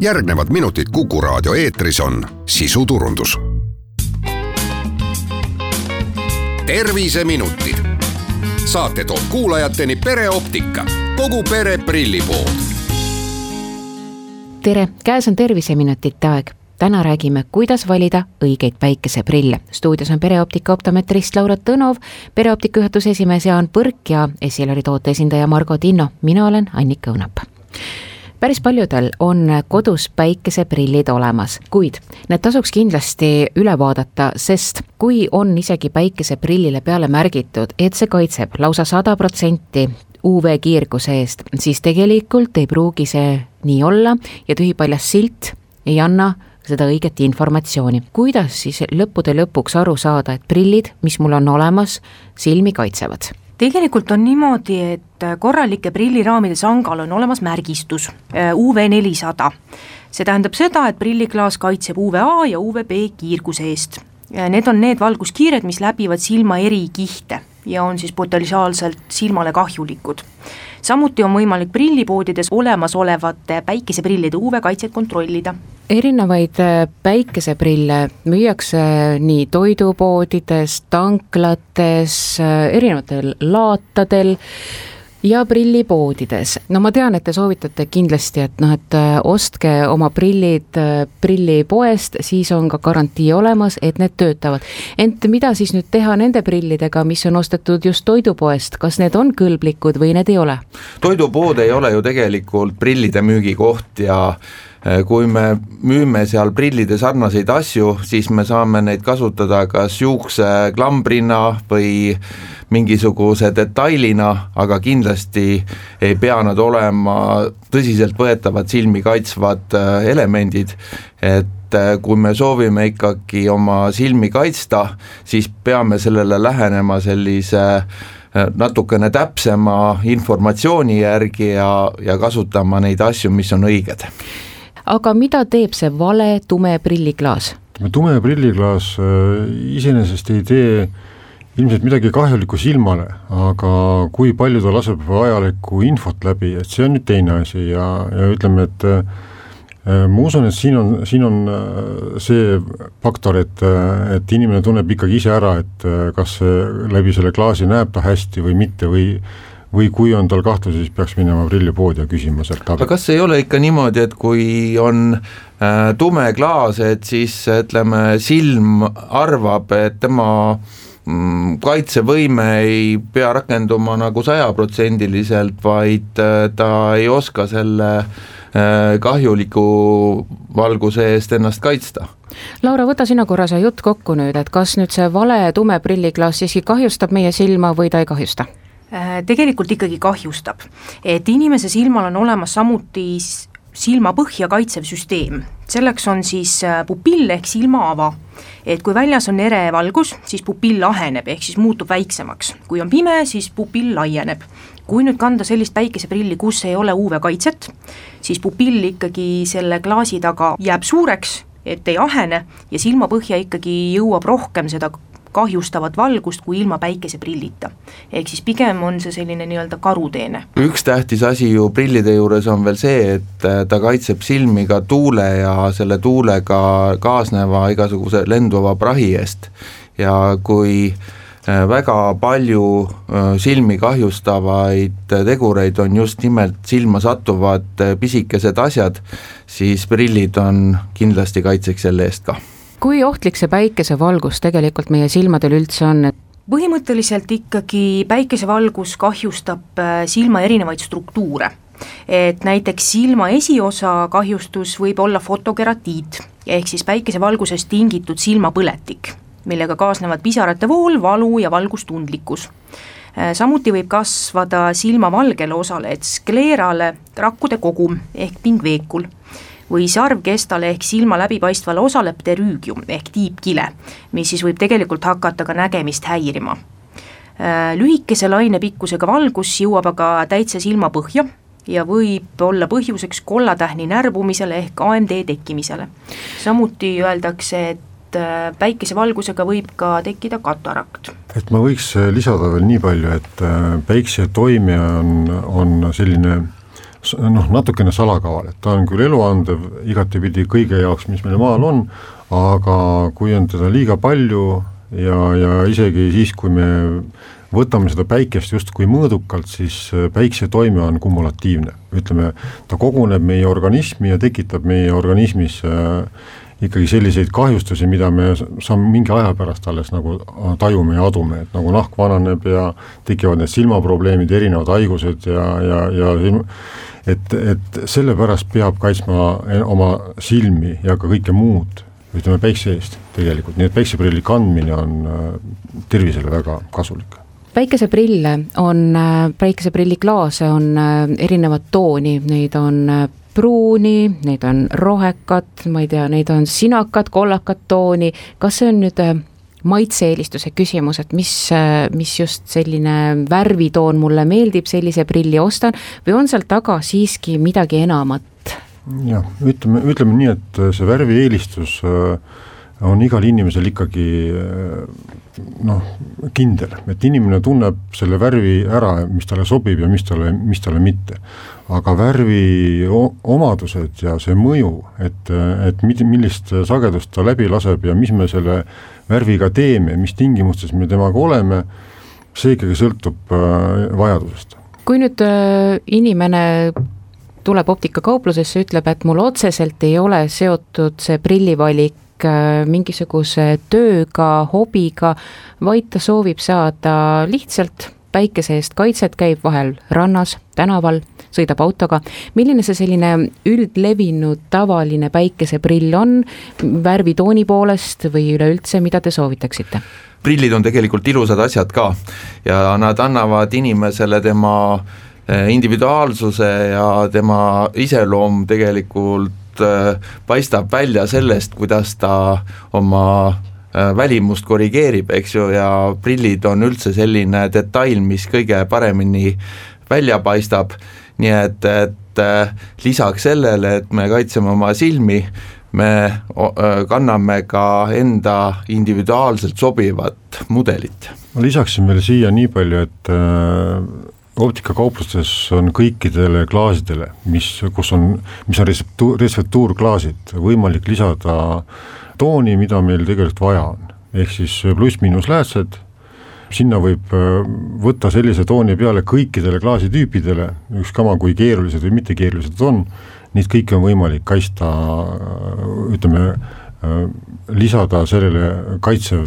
järgnevad minutid Kuku raadio eetris on sisuturundus. terviseminutid. saate toob kuulajateni pereoptika, kogu pere prillipood. tere, käes on Terviseminutite aeg täna räägime, kuidas valida õigeid päikeseprille. stuudios on pereoptika optometrist Laura Tõnov, pereoptika juhatuse esimees Jaan Põrk ja Essilori toote esindaja Margo Tinno. mina olen Annika Õunap päris paljudel on kodus päikeseprillid olemas, kuid need tasuks kindlasti üle vaadata, sest kui on isegi päikeseprillile peale märgitud, et see kaitseb lausa sada protsenti UV-kiirguse eest, siis tegelikult ei pruugi see nii olla ja tühipaljas silt ei anna seda õiget informatsiooni. kuidas siis lõppude lõpuks aru saada, et prillid, mis mul on olemas, silmi kaitsevad? Tegelikult on niimoodi, et korralike prilliraamide sangal on olemas märgistus äh, UV nelisada. see tähendab seda, et prilliklaas kaitseb UVA ja UVB kiirguse eest. Need on need valguskiired, mis läbivad silma eri kihte ja on siis potentsiaalselt silmale kahjulikud. samuti on võimalik prillipoodides olemasolevate päikeseprillide UV-kaitset kontrollida. erinevaid äh, päikeseprille müüakse nii toidupoodides, tanklates, äh, erinevatel laatadel ja prillipoodides, no ma tean, et te soovitate kindlasti, et noh, et äh, ostke oma prillid äh, prillipoest, siis on ka garantii olemas, et need töötavad. ent mida siis nüüd teha nende prillidega, mis on ostetud just toidupoest, kas need on kõlblikud või need ei ole? toidupood ei ole ju tegelikult prillide müügikoht ja kui me müüme seal prillide sarnaseid asju, siis me saame neid kasutada kas juukseklambrina või mingisuguse detailina, aga kindlasti ei pea nad olema tõsiseltvõetavad silmi kaitsvad äh, elemendid, et äh, kui me soovime ikkagi oma silmi kaitsta, siis peame sellele lähenema sellise äh, natukene täpsema informatsiooni järgi ja, ja kasutama neid asju, mis on õiged. Aga mida teeb see vale tume prilliklaas? tume prilliklaas iseenesest ei tee ilmselt midagi kahjulikku silmale, aga kui palju ta laseb vajalikku infot läbi, et see on nüüd teine asi ja, ja ütleme, et äh, ma usun, et siin on, siin on äh, see faktor, et, äh, et inimene tunneb ikkagi ise ära, et kas läbi selle klaasi näeb ta hästi või mitte või või kui on tal kahtlusi, siis peaks minema prillipoodi ja küsima sealt abi. aga kas ei ole ikka niimoodi, et kui on äh, tume klaas, et siis ütleme, silm arvab, et tema Mm, kaitsevõime ei pea rakenduma nagu sajaprotsendiliselt, vaid äh, ta ei oska selle äh, kahjuliku valguse eest ennast kaitsta. Laura, võta sina korra see jutt kokku nüüd, et kas nüüd see vale tume prilliklaas siiski kahjustab meie silma või ta ei kahjusta? Äh, tegelikult ikkagi kahjustab, et inimese silmal on olemas samuti silmapõhja kaitsev süsteem, selleks on siis pupill ehk silmaava. Et kui väljas on ere valgus, siis pupill aheneb, ehk siis muutub väiksemaks, kui on pime, siis pupill laieneb. kui nüüd kanda sellist päikeseprilli, kus ei ole UV-kaitset, siis pupill ikkagi selle klaasi taga jääb suureks, et ei ahene ja silmapõhja ikkagi jõuab rohkem seda kahjustavat valgust kui ilma päikeseprillita. ehk siis pigem on see selline nii-öelda karuteene. üks tähtis asi ju prillide juures on veel see, et äh, ta kaitseb silmi ka tuule ja selle tuulega kaasneva igasuguse lenduva prahi eest ja kui äh, väga palju äh, silmi kahjustavaid tegureid on just nimelt silma sattuvad pisikesed asjad, siis prillid on kindlasti kaitseks selle eest ka kui ohtlik see päikesevalgus tegelikult meie silmadel üldse on? põhimõtteliselt ikkagi päikesevalgus kahjustab äh, silma erinevaid struktuure. et näiteks silma esiosa kahjustus võib olla fotokeratiit, ehk siis päikesevalgusest tingitud silmapõletik, millega kaasnevad pisarate vool, valu ja valgustundlikkus äh, samuti võib kasvada silma valgele osale, et skleerale rakkude kogum ehk pingveekul või sarvkestale ehk silma läbipaistvale osale pterüügium ehk tiibkile, mis siis võib tegelikult hakata ka nägemist häirima. Äh, lühikese lainepikkusega valgus jõuab aga täitsa silmapõhja ja võib olla põhjuseks kollatähni närbumisele ehk AMD tekkimisele. samuti öeldakse, et äh, päikesevalgusega võib ka tekkida katarakt. et ma võiks lisada veel nii palju, et päikse toime on, on selline noh, natukene salakaval, et ta on küll eluandev igatepidi kõige jaoks, mis meil maal on, aga kui on teda liiga palju ja, ja isegi siis, kui me võtame seda päikest justkui mõõdukalt, siis päikse toime on kumulatiivne, ütleme, ta koguneb meie organismi ja tekitab meie organismis äh, ikkagi selliseid kahjustusi, mida me saame mingi aja pärast alles nagu tajume ja adume, et nagu nahk vananeb ja tekivad need silmaprobleemid, erinevad haigused ja, ja, ja et, et sellepärast peab kaitsma oma silmi ja ka kõike muud, ütleme päikse eest tegelikult, nii et päikseprilli kandmine on äh, tervisele väga kasulik. Päikeseprille on, äh, päikeseprilliklaase on äh, erinevat tooni, neid on pruuni, neid on rohekat, ma ei tea, neid on sinakat, kollakat tooni, kas see on nüüd maitse-eelistuse küsimus, et mis, mis just selline värvitoon mulle meeldib, sellise prilli ostan, või on seal taga siiski midagi enamat? jah, ütleme, ütleme nii, et see värvieelistus äh, on igal inimesel ikkagi äh, noh, kindel, et inimene tunneb selle värvi ära, mis talle sobib ja mis talle, mis talle mitte. aga värvi omadused ja see mõju, et, et millist sagedust ta läbi laseb ja mis me selle värviga teeme, mis tingimustes me temaga oleme, see ikkagi sõltub äh, vajadusest. kui nüüd äh, inimene tuleb optikakauplusesse, ütleb, et mul otseselt ei ole seotud see prillivalik mingisuguse tööga, hobiga, vaid ta soovib saada lihtsalt päikese eest kaitset, käib vahel rannas, tänaval, sõidab autoga. milline see selline üldlevinud tavaline päikeseprill on värvitooni poolest või üleüldse, mida te soovitaksite? prillid on tegelikult ilusad asjad ka ja nad annavad inimesele tema eh, individuaalsuse ja tema iseloom tegelikult eh, paistab välja sellest, kuidas ta oma eh, välimust korrigeerib, eks ju, ja prillid on üldse selline detail, mis kõige paremini välja paistab nii et, et äh, lisaks sellele, et me kaitseme oma silmi, me äh, kanname ka enda individuaalselt sobivat mudelit. ma lisaksin veel siia nii palju, et äh, optikakauplustes on kõikidele klaasidele, mis, kus on, mis on reseptuur, reseptuurklaasid, võimalik lisada tooni, mida meil tegelikult vaja on. ehk siis pluss-miinus läätsed sinna võib äh, võtta sellise tooni peale kõikidele klaasitüüpidele, ükskama kui keerulised või mitte keerulised on, neid kõiki on võimalik kaitsta äh, ütleme, lisada sellele kaitsev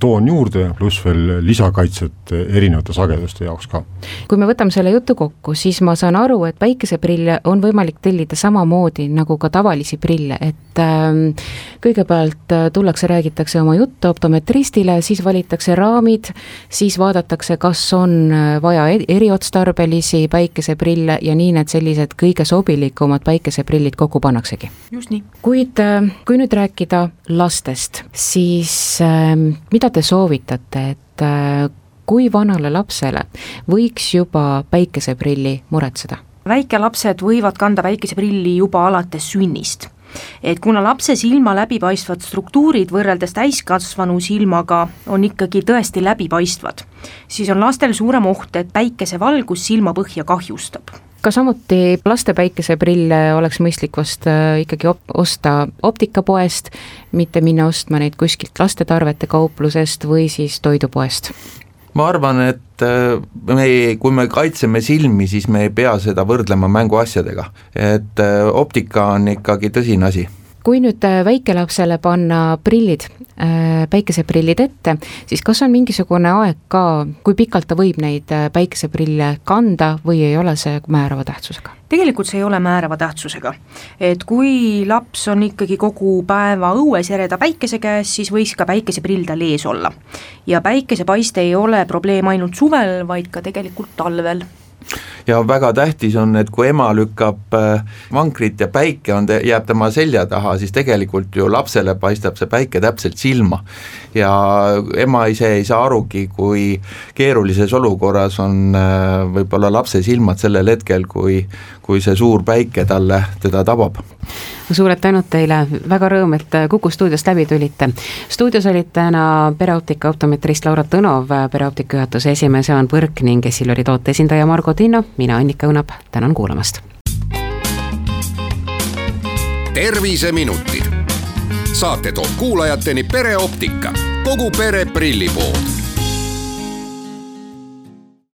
toon juurde, pluss veel lisakaitset erinevate sageduste jaoks ka. kui me võtame selle jutu kokku, siis ma saan aru, et päikeseprille on võimalik tellida samamoodi nagu ka tavalisi prille, et ähm, kõigepealt äh, tullakse, räägitakse oma juttu optometristile, siis valitakse raamid, siis vaadatakse, kas on äh, vaja eriotstarbelisi päikeseprille ja nii need sellised kõige sobilikumad päikeseprillid kokku pannaksegi. just nii. kuid äh, kui nüüd rääkida lastest, siis äh, mida te soovitate, et äh, kui vanale lapsele võiks juba päikeseprilli muretseda? väikelapsed võivad kanda päikeseprilli juba alates sünnist et kuna lapse silma läbipaistvad struktuurid võrreldes täiskasvanu silmaga on ikkagi tõesti läbipaistvad, siis on lastel suurem oht, et päikesevalgus silmapõhja kahjustab ka samuti laste päikeseprille oleks mõistlik vast äh, ikkagi op osta optikapoest, mitte minna ostma neid kuskilt lastetarvete kauplusest või siis toidupoest. Ma arvan, et äh, me kui me kaitseme silmi, siis me ei pea seda võrdlema mänguasjadega, et äh, optika on ikkagi tõsine asi kui nüüd äh, väikelapsele panna prillid, äh, päikeseprillid ette, siis kas on mingisugune aeg ka, kui pikalt ta võib neid äh, päikeseprille kanda või ei ole see määrava tähtsusega? tegelikult see ei ole määrava tähtsusega. et kui laps on ikkagi kogu päeva õues ereda päikese käes, siis võiks ka päikeseprill tal ees olla. ja päikesepaiste ei ole probleem ainult suvel, vaid ka tegelikult talvel ja väga tähtis on, et kui ema lükkab äh, vankrit ja päike on, jääb tema selja taha, siis tegelikult ju lapsele paistab see päike täpselt silma. ja ema ise ei saa arugi, kui keerulises olukorras on äh, võib-olla lapse silmad sellel hetkel, kui kui see suur päike talle, teda tabab. suured tänud teile, väga rõõm, et äh, Kuku stuudiost läbi tulite. stuudios olid täna pereoptika optometrist Laura Tõnov, pereoptika juhatuse esimees Jaan Põrk ning Essilori toote esindaja Margo Tinno mina, Annika Õunap, tänan kuulamast. terviseminutid, saate toob kuulajateni pereoptika, kogu pere prillipood